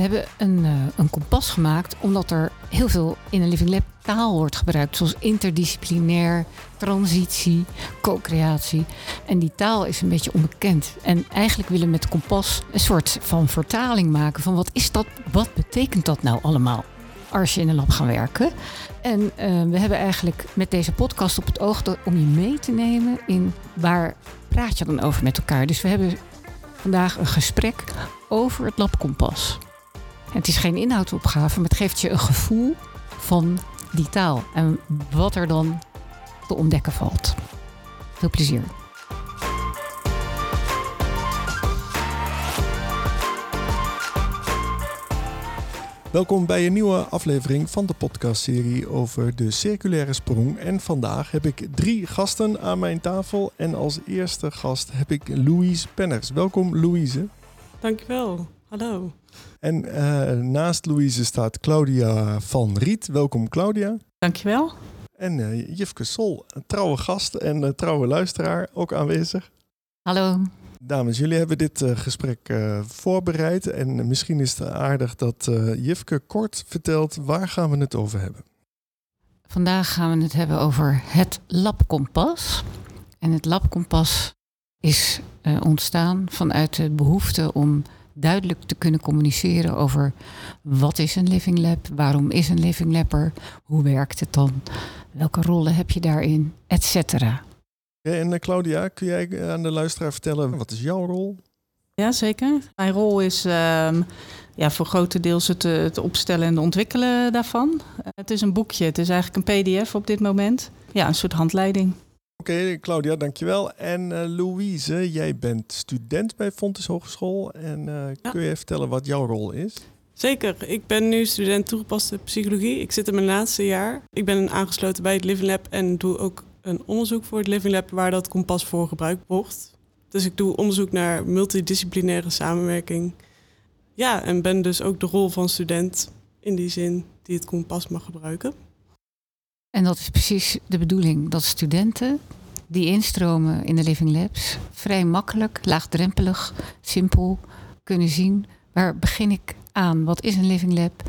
we hebben een, uh, een kompas gemaakt omdat er heel veel in een Living Lab taal wordt gebruikt. Zoals interdisciplinair, transitie, co-creatie. En die taal is een beetje onbekend. En eigenlijk willen we met kompas een soort van vertaling maken van wat is dat, wat betekent dat nou allemaal? Als je in een lab gaat werken. En uh, we hebben eigenlijk met deze podcast op het oog om je mee te nemen in waar praat je dan over met elkaar. Dus we hebben vandaag een gesprek over het labkompas. Het is geen inhoudsopgave, maar het geeft je een gevoel van die taal en wat er dan te ontdekken valt. Veel plezier. Welkom bij een nieuwe aflevering van de podcastserie over de circulaire sprong. En vandaag heb ik drie gasten aan mijn tafel. En als eerste gast heb ik Louise Penners. Welkom Louise. Dankjewel. Hallo. En uh, naast Louise staat Claudia van Riet. Welkom Claudia. Dankjewel. En uh, Jifke Sol, een trouwe gast en een trouwe luisteraar, ook aanwezig. Hallo. Dames, jullie hebben dit uh, gesprek uh, voorbereid. En misschien is het aardig dat Jifke kort vertelt waar gaan we het over hebben. Vandaag gaan we het hebben over het labkompas. En het labkompas is ontstaan vanuit de behoefte om duidelijk te kunnen communiceren over wat is een living lab, waarom is een living labber, hoe werkt het dan, welke rollen heb je daarin, et cetera. En Claudia, kun jij aan de luisteraar vertellen, wat is jouw rol? Ja, zeker. Mijn rol is um, ja, voor grotendeels het, het opstellen en ontwikkelen daarvan. Het is een boekje, het is eigenlijk een pdf op dit moment. Ja, een soort handleiding. Oké, okay, Claudia, dankjewel. En uh, Louise, jij bent student bij Fontes Hogeschool. En uh, ja. kun je vertellen wat jouw rol is? Zeker. Ik ben nu student toegepaste psychologie. Ik zit in mijn laatste jaar. Ik ben aangesloten bij het Living Lab en doe ook een onderzoek voor het Living Lab waar dat kompas voor gebruikt wordt. Dus ik doe onderzoek naar multidisciplinaire samenwerking. Ja, en ben dus ook de rol van student in die zin die het kompas mag gebruiken. En dat is precies de bedoeling, dat studenten die instromen in de Living Labs vrij makkelijk, laagdrempelig, simpel kunnen zien waar begin ik aan, wat is een Living Lab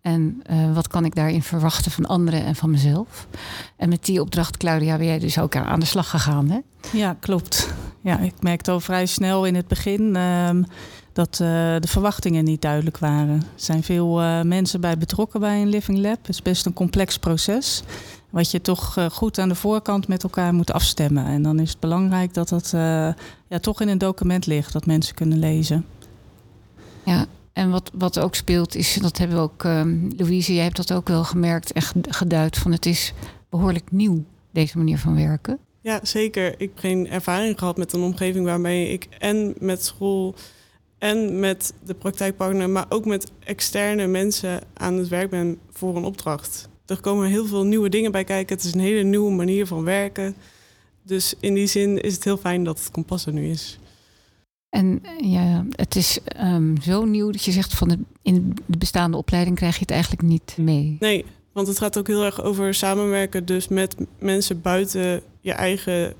en uh, wat kan ik daarin verwachten van anderen en van mezelf. En met die opdracht, Claudia, ben jij dus ook aan de slag gegaan, hè? Ja, klopt. Ja, ik merkte al vrij snel in het begin uh, dat uh, de verwachtingen niet duidelijk waren. Er zijn veel uh, mensen bij betrokken bij een Living Lab. Het is best een complex proces. Wat je toch uh, goed aan de voorkant met elkaar moet afstemmen. En dan is het belangrijk dat dat ja, toch in een document ligt, dat mensen kunnen lezen. Ja, en wat, wat ook speelt is, dat hebben we ook, um, Louise, jij hebt dat ook wel gemerkt en geduid, van het is behoorlijk nieuw, deze manier van werken. Ja, zeker. Ik heb geen ervaring gehad met een omgeving waarmee ik en met school en met de praktijkpartner, maar ook met externe mensen aan het werk ben voor een opdracht. Er komen heel veel nieuwe dingen bij kijken. Het is een hele nieuwe manier van werken. Dus in die zin is het heel fijn dat het kompas er nu is. En ja, het is um, zo nieuw dat je zegt van de, in de bestaande opleiding krijg je het eigenlijk niet mee. Nee, want het gaat ook heel erg over samenwerken, dus met mensen buiten je eigen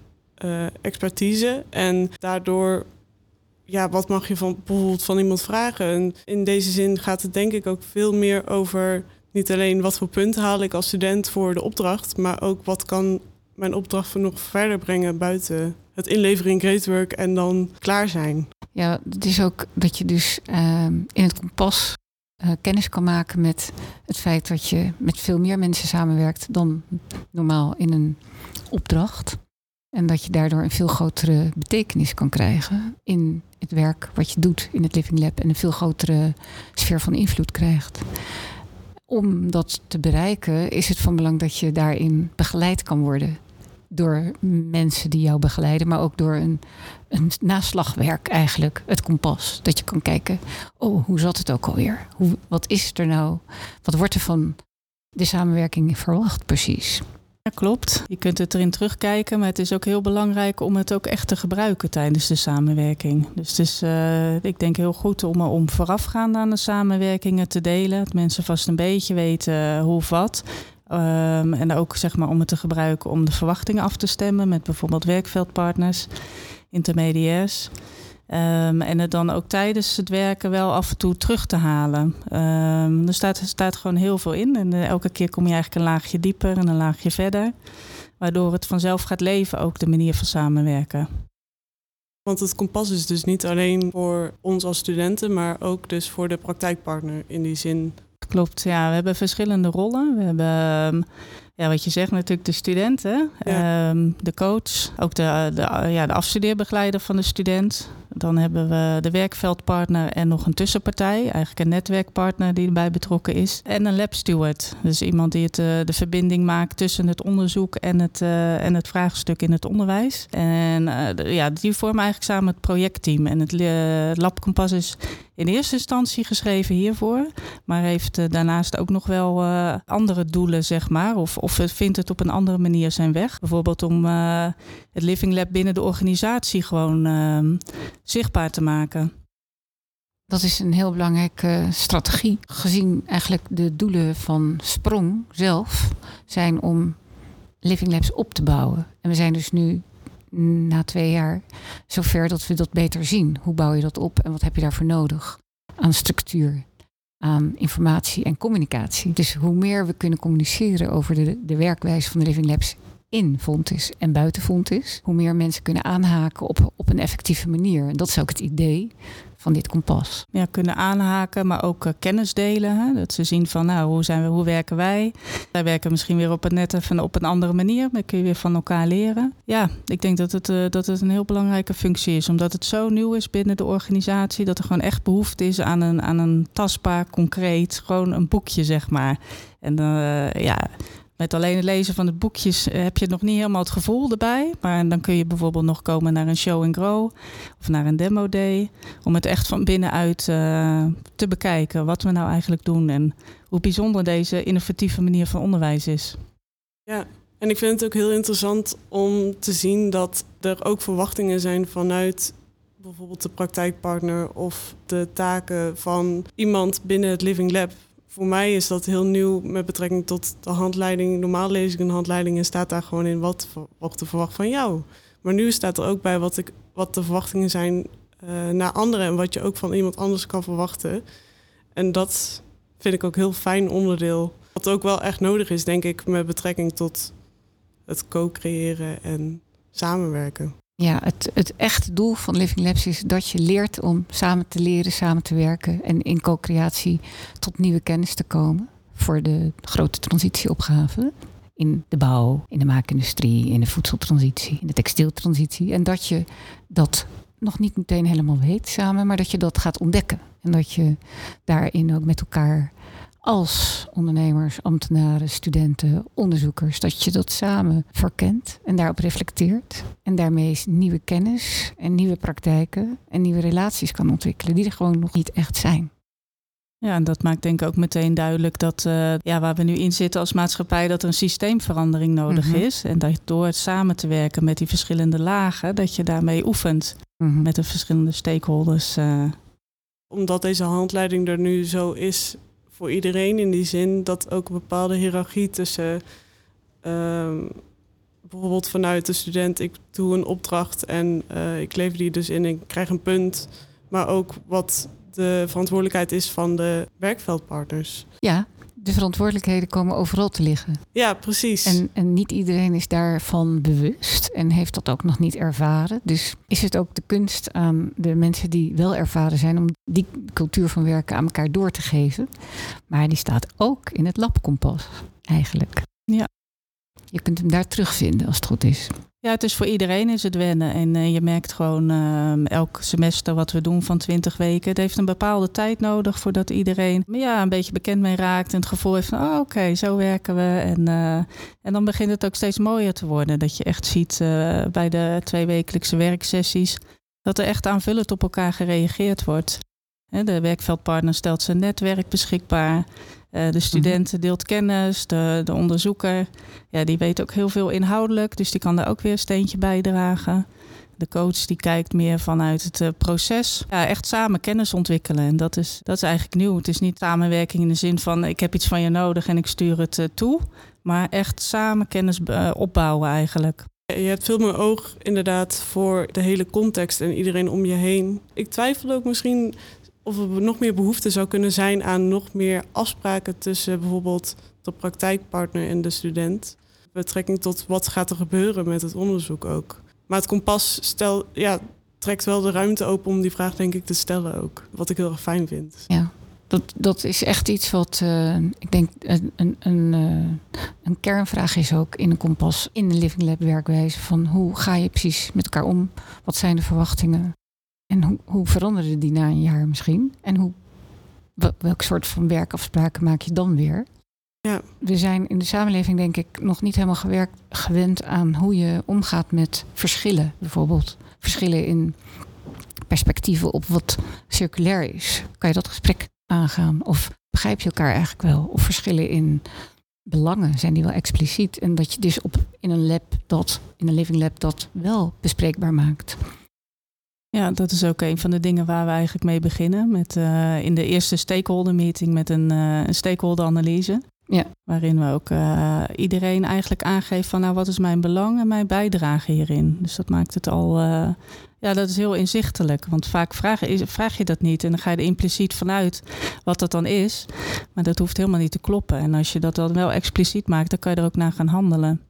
uh, expertise. En daardoor, ja, wat mag je van, bijvoorbeeld van iemand vragen? En in deze zin gaat het denk ik ook veel meer over niet alleen wat voor punten haal ik als student voor de opdracht, maar ook wat kan mijn opdracht nog verder brengen buiten het inleveren in Great Work en dan klaar zijn. Ja, het is ook dat je dus uh, in het kompas uh, kennis kan maken met het feit dat je met veel meer mensen samenwerkt dan normaal in een opdracht. En dat je daardoor een veel grotere betekenis kan krijgen in het werk wat je doet in het Living Lab en een veel grotere sfeer van invloed krijgt. Om dat te bereiken is het van belang dat je daarin begeleid kan worden door mensen die jou begeleiden, maar ook door een, een naslagwerk eigenlijk, het kompas. Dat je kan kijken, oh, hoe zat het ook alweer? Hoe, wat is er nou? Wat wordt er van de samenwerking verwacht precies? Ja, klopt. Je kunt het erin terugkijken, maar het is ook heel belangrijk om het ook echt te gebruiken tijdens de samenwerking. Dus het is, uh, ik denk, heel goed om, om voorafgaand aan de samenwerkingen te delen. Dat mensen vast een beetje weten hoe wat. Um, en ook zeg maar, om het te gebruiken om de verwachtingen af te stemmen met bijvoorbeeld werkveldpartners, intermediairs. Ehm, en het dan ook tijdens het werken wel af en toe terug te halen. Um, er staat, er staat gewoon heel veel in. En uh, elke keer kom je eigenlijk een laagje dieper en een laagje verder. Waardoor het vanzelf gaat leven, ook de manier van samenwerken. Want het kompas is dus niet alleen voor ons als studenten, maar ook dus voor de praktijkpartner in die zin. Klopt, ja. We hebben verschillende rollen. We hebben ja, wat je zegt natuurlijk de studenten, ja. um, de coach, ook de, de, ja, de afstudeerbegeleider van de student. Dan hebben we de werkveldpartner en nog een tussenpartij, eigenlijk een netwerkpartner die erbij betrokken is. En een lab steward, dus iemand die het, uh, de verbinding maakt tussen het onderzoek en het, uh, en het vraagstuk in het onderwijs. En de, ja, die vormen eigenlijk samen het projectteam. En het Lab Kompas is in eerste instantie geschreven hiervoor, maar heeft daarnaast ook nog wel andere doelen, zeg maar. Of, of vindt het op een andere manier zijn weg. Bijvoorbeeld om het Living Lab binnen de organisatie gewoon ehm, zichtbaar te maken. Dat is een heel belangrijke strategie. Gezien eigenlijk de doelen van Sprong zelf zijn om Living Labs op te bouwen. En we zijn dus nu na twee jaar zover dat we dat beter zien. Hoe bouw je dat op en wat heb je daarvoor nodig? Aan structuur, aan informatie en communicatie. Dus hoe meer we kunnen communiceren over de, de werkwijze van de Living Labs in Fontis en buiten Fontis, hoe meer mensen kunnen aanhaken op, op een effectieve manier. En dat is ook het idee van dit kompas. Ja, kunnen aanhaken, maar ook uh, kennis delen. Hè? Dat ze zien van, nou, hoe, zijn we, hoe werken wij? Wij werken misschien weer op een net even op een andere manier. Dan kun je weer van elkaar leren. Ja, ik denk dat het, uh, dat het een heel belangrijke functie is. Omdat het zo nieuw is binnen de organisatie. Dat er gewoon echt behoefte is aan een, aan een tastbaar, concreet, gewoon een boekje, zeg maar. En uh, ja, met alleen het lezen van de boekjes eh, heb je nog niet helemaal het gevoel erbij. Maar dan kun je bijvoorbeeld nog komen naar een show and grow of naar een demo day. Om het echt van binnenuit uh, te bekijken wat we nou eigenlijk doen en hoe bijzonder deze innovatieve manier van onderwijs is. Ja, en ik vind het ook heel interessant om te zien dat er ook verwachtingen zijn vanuit bijvoorbeeld de praktijkpartner of de taken van iemand binnen het Living Lab voor mij is dat heel nieuw met betrekking tot de handleiding. Normaal lees ik een handleiding en staat daar gewoon in wat wordt er verwacht van jou. Maar nu staat er ook bij wat, ik, wat de verwachtingen zijn uh, naar anderen en wat je ook van iemand anders kan verwachten. En dat vind ik ook heel fijn onderdeel. Wat ook wel echt nodig is, denk ik, met betrekking tot het co-creëren en samenwerken. Ja, het, het echte doel van Living Labs is dat je leert om samen te leren, samen te werken en in co-creatie tot nieuwe kennis te komen voor de grote transitieopgaven. In de bouw, in de maakindustrie, in de voedseltransitie, in de textieltransitie. En dat je dat nog niet meteen helemaal weet samen, maar dat je dat gaat ontdekken. En dat je daarin ook met elkaar als ondernemers, ambtenaren, studenten, onderzoekers, dat je dat samen verkent en daarop reflecteert. En daarmee nieuwe kennis en nieuwe praktijken en nieuwe relaties kan ontwikkelen, die er gewoon nog niet echt zijn. Ja, en dat maakt denk ik ook meteen duidelijk dat uh, ja, waar we nu in zitten als maatschappij, dat er een systeemverandering nodig mm -hmm. is. En dat door het samen te werken met die verschillende lagen, dat je daarmee oefent mm -hmm. met de verschillende stakeholders. Uh. Omdat deze handleiding er nu zo is, voor iedereen in die zin dat ook een bepaalde hiërarchie tussen uh, bijvoorbeeld vanuit de student, ik doe een opdracht en uh, ik lever die dus in en ik krijg een punt, maar ook wat de verantwoordelijkheid is van de werkveldpartners. Ja, de verantwoordelijkheden komen overal te liggen. Ja, precies. En, en niet iedereen is daarvan bewust en heeft dat ook nog niet ervaren. Dus is het ook de kunst aan de mensen die wel ervaren zijn om die cultuur van werken aan elkaar door te geven. Maar die staat ook in het labkompas eigenlijk. Ja. Je kunt hem daar terugvinden als het goed is. Ja, het is voor iedereen is het wennen. En uh, je merkt gewoon uh, elk semester wat we doen van 20 weken. Het heeft een bepaalde tijd nodig voordat iedereen ja, een beetje bekend mee raakt. En het gevoel heeft van, oh, oké, zo werken we. En, uh, en dan begint het ook steeds mooier te worden. Dat je echt ziet bij de tweewekelijkse werksessies... dat er echt aanvullend op elkaar gereageerd wordt. De werkveldpartner stelt zijn netwerk beschikbaar. Uh, de student deelt kennis, de, de onderzoeker, ja, die weet ook heel veel inhoudelijk, dus die kan daar ook weer een steentje bijdragen. De coach die kijkt meer vanuit het uh, proces. Ja, echt samen kennis ontwikkelen. En dat is, dat is eigenlijk nieuw. Het is niet samenwerking in de zin van ik heb iets van je nodig en ik stuur het uh, toe. Maar echt samen kennis opbouwen eigenlijk. Je hebt veel meer oog inderdaad voor de hele context en iedereen om je heen. Ik twijfel ook misschien of er nog meer behoefte zou kunnen zijn aan nog meer afspraken tussen bijvoorbeeld de praktijkpartner en de student. Betrekking tot wat gaat er gebeuren met het onderzoek ook. Maar het kompas stel, ja, trekt wel de ruimte open om die vraag denk ik te stellen ook. Wat ik heel erg fijn vind. Ja, dat, dat is echt iets wat uh, ik denk een, een, uh, een, kernvraag is ook in een kompas, in de Living Lab werkwijze. Van hoe ga je precies met elkaar om? Wat zijn de verwachtingen? En hoe, hoe veranderen die na een jaar misschien? En hoe, welk soort van werkafspraken maak je dan weer? Ja. We zijn in de samenleving denk ik nog niet helemaal gewerkt, gewend aan hoe je omgaat met verschillen. Bijvoorbeeld verschillen in perspectieven op wat circulair is. Kan je dat gesprek aangaan? Of begrijp je elkaar eigenlijk wel? Of verschillen in belangen zijn die wel expliciet? En dat je dus op, in een lab dat, in een living lab dat wel bespreekbaar maakt. Ja, dat is ook een van de dingen waar we eigenlijk mee beginnen. Met, uh, in de eerste stakeholder meeting met een, uh, een stakeholder analyse. Ja. Waarin we ook uh, iedereen eigenlijk aangeeft van nou wat is mijn belang en mijn bijdrage hierin. Dus dat maakt het al, ja dat is heel inzichtelijk. Want vaak vraag, vraag je dat niet en dan ga je er impliciet vanuit wat dat dan is. Maar dat hoeft helemaal niet te kloppen. En als je dat dan wel expliciet maakt, dan kan je er ook naar gaan handelen.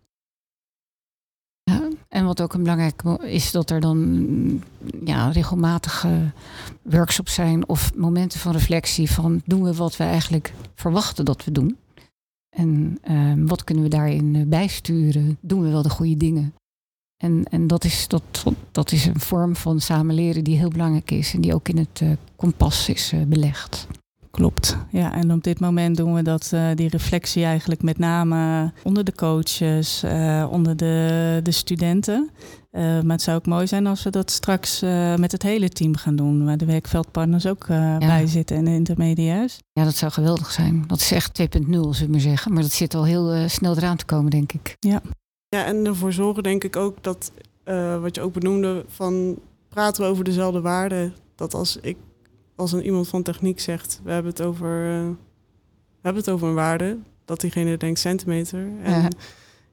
En wat ook belangrijk is dat er dan ja, regelmatige workshops zijn of momenten van reflectie van doen we wat we eigenlijk verwachten dat we doen. En uh, wat kunnen we daarin eh, bijsturen? Doen we wel de goede dingen? En, en dat, is, dat, dat is een vorm van samenleren die heel belangrijk is en die ook in het uh, kompas is belegd. Klopt. Ja, en op dit moment doen we dat, uh, die reflectie eigenlijk met name onder de coaches, uh, onder de, de studenten. Uh, maar het zou ook mooi zijn als we dat straks met het hele team gaan doen. Waar de werkveldpartners ook ja. bij zitten en de intermediairs. Ja, dat zou geweldig zijn. Dat is echt 2.0, zullen we maar zeggen. Maar dat zit al heel snel eraan te komen, denk ik. Ja, ja en ervoor zorgen denk ik ook dat, wat je ook benoemde, van praten we over dezelfde waarden. Dat als ik als een, iemand van techniek zegt, we hebben het over, uh, we hebben het over een waarde, dat diegene denkt centimeter. En ja,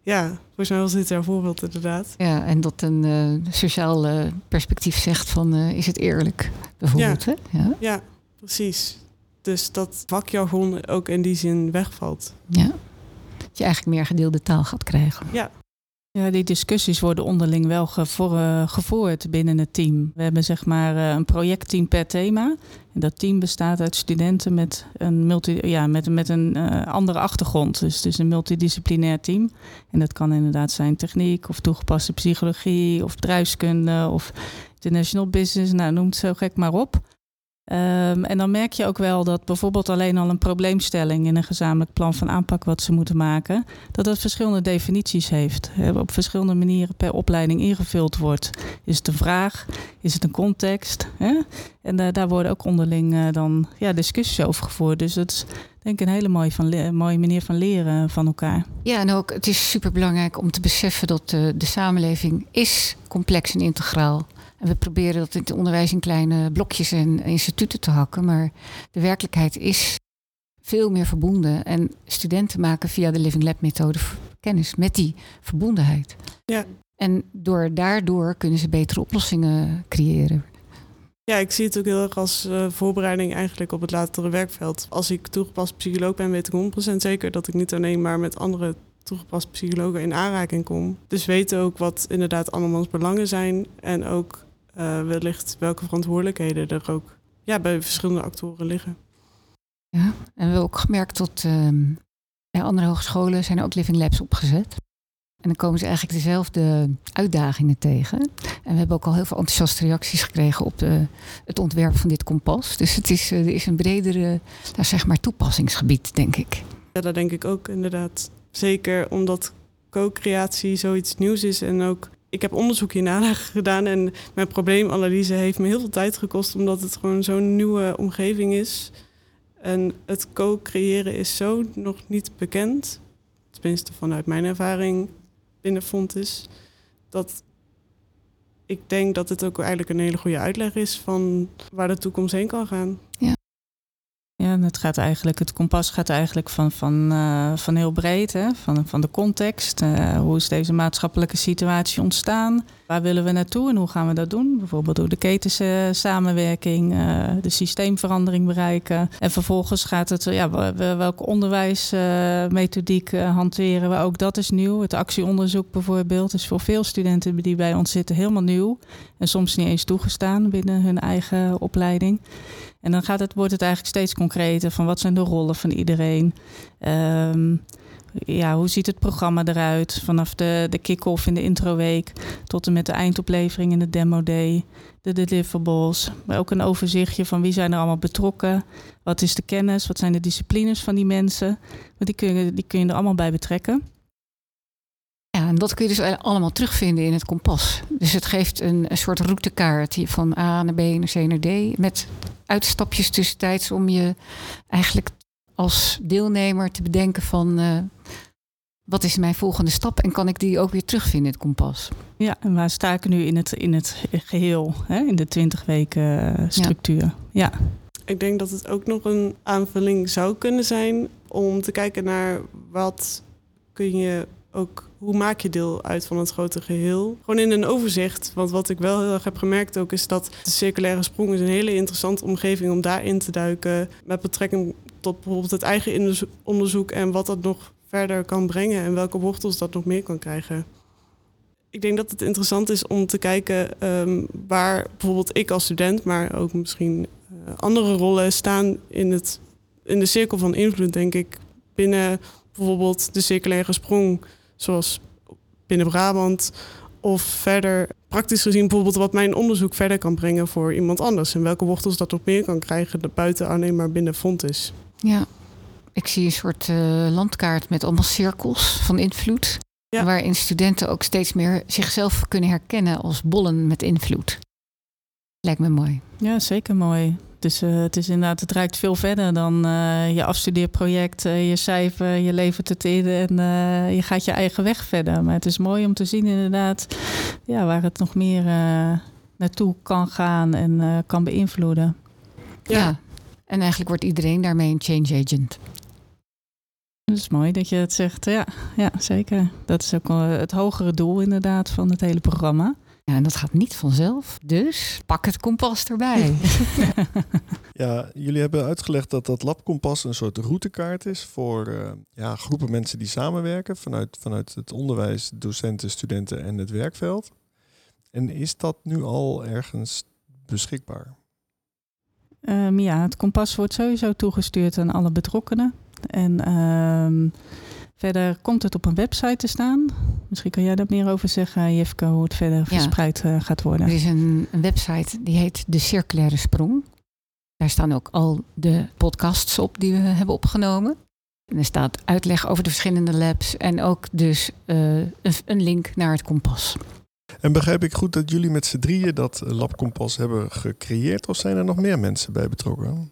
ja volgens mij was dit jouw voorbeeld inderdaad. Ja, en dat een uh, sociaal uh, perspectief zegt van is het eerlijk, bijvoorbeeld. Ja. Hè? Ja. ja, precies. Dus dat vakjargon ook in die zin wegvalt. Ja, dat je eigenlijk meer gedeelde taal gaat krijgen. Ja, ja, die discussies worden onderling wel gevoerd binnen het team. We hebben zeg maar eh, een projectteam per thema. En dat team bestaat uit studenten met een, multi, ja, met, met een uh, andere achtergrond. Dus het is een multidisciplinair team. En dat kan inderdaad zijn techniek of toegepaste psychologie of bedrijfskunde of international business. Nou, noem het zo gek maar op. Um, en dan merk je ook wel dat bijvoorbeeld alleen al een probleemstelling in een gezamenlijk plan van aanpak wat ze moeten maken, dat dat verschillende definities heeft. Op verschillende manieren per opleiding ingevuld wordt. Is het een vraag? Is het een context? En daar worden ook onderling uh, dan ja, discussies over gevoerd. Dus dat is denk ik een hele mooie, van mooie manier van leren van elkaar. Ja, en ook het is superbelangrijk om te beseffen dat uh, de samenleving is complex en integraal en we proberen dat in het onderwijs in kleine blokjes en instituten te hakken. Maar de werkelijkheid is veel meer verbonden. En studenten maken via de Living Lab methode kennis met die verbondenheid. Ja. En door, daardoor kunnen ze betere oplossingen creëren. Ja, ik zie het ook heel erg als uh, voorbereiding eigenlijk op het latere werkveld. Als ik toegepast psycholoog ben, weet ik 100% zeker dat ik niet alleen maar met andere toegepast psychologen in aanraking kom. Dus weten ook wat inderdaad andermans belangen zijn en ook wellicht welke verantwoordelijkheden er ook ja, bij verschillende actoren liggen. Ja, en we hebben ook gemerkt dat bij andere hogescholen zijn er ook living labs opgezet. En dan komen ze eigenlijk dezelfde uitdagingen tegen. En we hebben ook al heel veel enthousiaste reacties gekregen op de, het ontwerp van dit kompas. Dus het is, er is een bredere nou zeg maar, toepassingsgebied, denk ik. Ja, dat denk ik ook inderdaad. Zeker omdat co-creatie zoiets nieuws is en ook ik heb onderzoek hierna gedaan en mijn probleemanalyse heeft me heel veel tijd gekost, omdat het gewoon zo'n nieuwe omgeving is. En het co-creëren is zo nog niet bekend, tenminste vanuit mijn ervaring binnen Fontis, dat ik denk dat het ook eigenlijk een hele goede uitleg is van waar de toekomst heen kan gaan. Het, gaat eigenlijk, het kompas gaat eigenlijk van, van, uh, van heel breed, hè? Van, van de context. Uh, hoe is deze maatschappelijke situatie ontstaan? Waar willen we naartoe en hoe gaan we dat doen? Bijvoorbeeld door de ketense samenwerking, uh, de systeemverandering bereiken. En vervolgens gaat het, ja, welke onderwijsmethodiek hanteren we? Ook dat is nieuw. Het actieonderzoek bijvoorbeeld is voor veel studenten die bij ons zitten helemaal nieuw. En soms niet eens toegestaan binnen hun eigen opleiding. En dan gaat het, wordt het eigenlijk steeds concreter van wat zijn de rollen van iedereen. Um, ja, hoe ziet het programma eruit? Vanaf de, de kick-off in de introweek tot en met de eindoplevering in de demo day. De deliverables. Maar ook een overzichtje van wie zijn er allemaal betrokken. Wat is de kennis? Wat zijn de disciplines van die mensen? Want die kun je, die kun je er allemaal bij betrekken. En dat kun je dus allemaal terugvinden in het kompas. Dus het geeft een, een soort routekaart van A naar B naar C naar D. Met uitstapjes tussentijds om je eigenlijk als deelnemer te bedenken van uh, wat is mijn volgende stap en kan ik die ook weer terugvinden in het kompas. Ja, en waar sta ik nu in het, in het geheel, hè? in de 20 weken eh, structuur? Ja. ja. Ik denk dat het ook nog een aanvulling zou kunnen zijn om te kijken naar wat kun je ook hoe maak je deel uit van het grote geheel? Gewoon in een overzicht. Want wat ik wel heel erg heb gemerkt ook is dat de circulaire sprong is een hele interessante omgeving om daarin te duiken. Met betrekking tot bijvoorbeeld het eigen onderzoek en wat dat nog verder kan brengen en welke wortels dat nog meer kan krijgen. Ik denk dat het interessant is om te kijken um, waar bijvoorbeeld ik als student, maar ook misschien uh, andere rollen staan in, het, in de cirkel van invloed, denk ik. Binnen bijvoorbeeld de circulaire sprong zoals binnen Brabant. Of verder, praktisch gezien, bijvoorbeeld wat mijn onderzoek verder kan brengen voor iemand anders. En welke wortels dat nog meer kan krijgen, buiten alleen maar binnen is. Ja, ik zie een soort uh, landkaart met allemaal cirkels van invloed. Ja. Waarin studenten ook steeds meer zichzelf kunnen herkennen als bollen met invloed. Lijkt me mooi. Ja, zeker mooi. Dus uh, het is inderdaad, het reikt veel verder dan uh, je afstudeerproject, uh, je cijfer, je levert het in en je gaat je eigen weg verder. Maar het is mooi om te zien inderdaad ja, waar het nog meer naartoe kan gaan en kan beïnvloeden. Ja. ja, en eigenlijk wordt iedereen daarmee een change agent. Dat is mooi dat je het zegt. Ja, ja zeker. Dat is ook het hogere doel inderdaad van het hele programma. Ja, en dat gaat niet vanzelf. Dus pak het kompas erbij. ja, jullie hebben uitgelegd dat dat labkompas een soort routekaart is voor uh, ja, groepen mensen die samenwerken vanuit, vanuit het onderwijs, docenten, studenten en het werkveld. En is dat nu al ergens beschikbaar? Um, ja, het kompas wordt sowieso toegestuurd aan alle betrokkenen. En um, Verder komt het op een website te staan. Misschien kan jij daar meer over zeggen, Jefke, hoe het verder verspreid uh, gaat worden. Er is een, een, website die heet De Circulaire Sprong. Daar staan ook al de podcasts op die we hebben opgenomen. En er staat uitleg over de verschillende labs en ook dus uh, een, een link naar het kompas. En begrijp ik goed dat jullie met z'n drieën dat Lab Kompas hebben gecreëerd? Of zijn er nog meer mensen bij betrokken?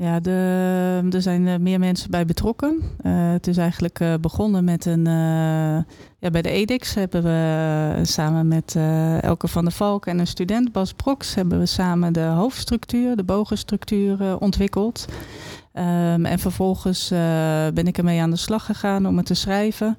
Ja, de, er zijn eh, meer mensen bij betrokken. Uh, het is eigenlijk uh, begonnen met een. Ja, bij de EDIX hebben we samen met Elke van der Valk en een student, Bas Prox, hebben we samen de hoofdstructuur, de bogenstructuur ontwikkeld. Um, en vervolgens ben ik ermee aan de slag gegaan om het te schrijven.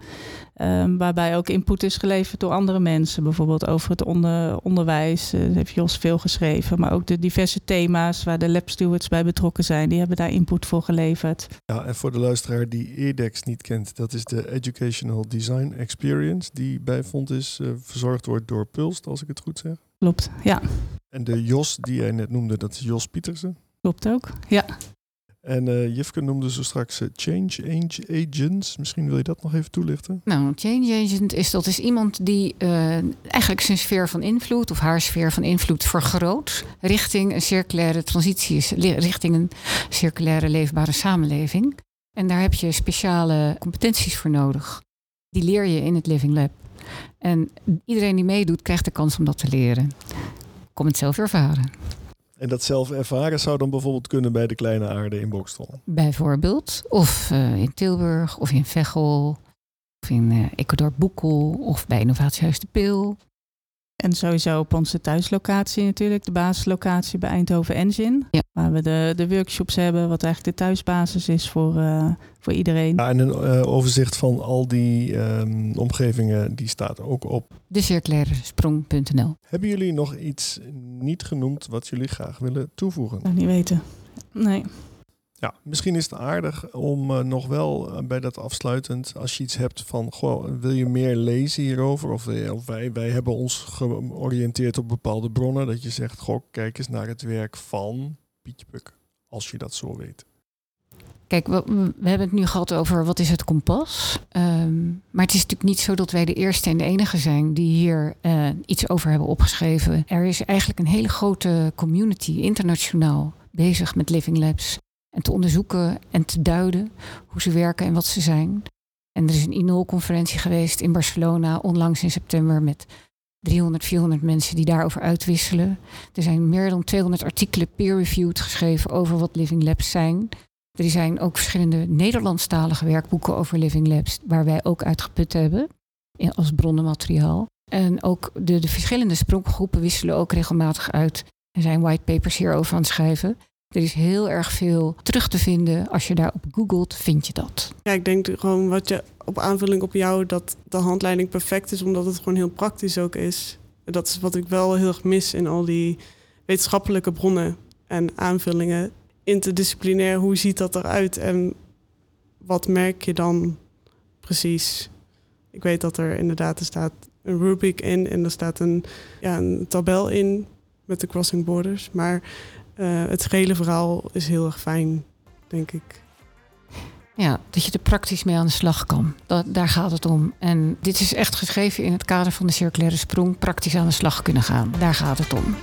Um, waarbij ook input is geleverd door andere mensen. Bijvoorbeeld over het onder, onderwijs. Uh, heeft Jos veel geschreven. Maar ook de diverse thema's waar de lab stewards bij betrokken zijn. Die hebben daar input voor geleverd. Ja, en voor de luisteraar die EDEX niet kent. Dat is de Educational Design Experience. Die bij Fontis uh, verzorgd wordt door Pulst, als ik het goed zeg. Klopt, ja. En de Jos die jij net noemde, dat is Jos Pietersen. Klopt ook, ja. En uh, Jifke noemde zo straks uh, change agents. Misschien wil je dat nog even toelichten? Nou, change agent is dat is iemand die uh, eigenlijk zijn sfeer van invloed of haar sfeer van invloed vergroot richting een circulaire transitie, richting een circulaire leefbare samenleving. En daar heb je speciale competenties voor nodig. Die leer je in het Living Lab. En iedereen die meedoet, krijgt de kans om dat te leren. Kom het zelf ervaren. En dat zelf ervaren zou dan bijvoorbeeld kunnen bij de kleine aarde in Bokstel? Bijvoorbeeld. Of uh, in Tilburg, of in Veghel, of in uh, Ecuador Boekel, of bij Innovatiehuis de Peel. En sowieso op onze thuislocatie natuurlijk, de basislocatie bij Eindhoven Engine. Ja. Waar we de, de workshops hebben, wat eigenlijk de thuisbasis is voor, uh, voor iedereen. Ja, en een uh, overzicht van al die um, omgevingen, die staat ook op decirculaire Hebben jullie nog iets niet genoemd wat jullie graag willen toevoegen? Ik niet weten. Nee. Ja, misschien is het aardig om uh, nog wel uh, bij dat afsluitend, als je iets hebt van, goh, wil je meer lezen hierover? Of, uh, of wij, wij hebben ons georiënteerd op bepaalde bronnen, dat je zegt, goh, kijk eens naar het werk van Pietje Puk, als je dat zo weet. Kijk, we, we, hebben het nu gehad over wat is het kompas. Um, maar het is natuurlijk niet zo dat wij de eerste en de enige zijn die hier uh, iets over hebben opgeschreven. Er is eigenlijk een hele grote community internationaal bezig met Living Labs. En te onderzoeken en te duiden hoe ze werken en wat ze zijn. En er is een INOL-conferentie geweest in Barcelona onlangs in september met 300, 400 mensen die daarover uitwisselen. Er zijn meer dan 200 artikelen peer-reviewed geschreven over wat Living Labs zijn. Er zijn ook verschillende Nederlandstalige werkboeken over Living Labs, waar wij ook uitgeput hebben als bronnenmateriaal. En ook de, de verschillende spronggroepen wisselen ook regelmatig uit. Er zijn whitepapers hierover aan het schrijven. Er is heel erg veel terug te vinden. Als je daarop googelt, vind je dat. Ja, ik denk gewoon wat je op aanvulling op jou, dat de handleiding perfect is, omdat het gewoon heel praktisch ook is. Dat is wat ik wel heel erg mis in al die wetenschappelijke bronnen en aanvullingen. Interdisciplinair, hoe ziet dat eruit en wat merk je dan precies? Ik weet dat er inderdaad er staat een rubric in en er staat een, ja, een tabel in met de crossing borders. Maar uh, het gehele verhaal is heel erg fijn, denk ik. Ja, dat je er praktisch mee aan de slag kan. Dat, daar gaat het om. En dit is echt geschreven in het kader van de circulaire sprong. Praktisch aan de slag kunnen gaan. Daar gaat het om.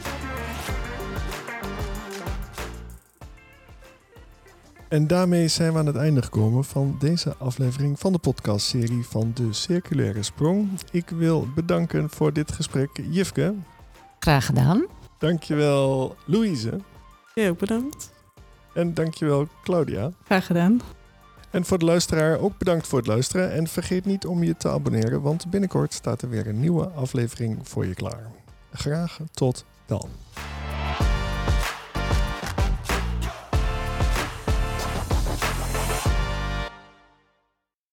En daarmee zijn we aan het einde gekomen van deze aflevering van de podcastserie van de Circulaire Sprong. Ik wil bedanken voor dit gesprek Jifke. Graag gedaan. Dankjewel Louise. Ja, ook bedankt. En dankjewel Claudia. Graag gedaan. En voor de luisteraar ook bedankt voor het luisteren. En vergeet niet om je te abonneren, want binnenkort staat er weer een nieuwe aflevering voor je klaar. Graag tot dan.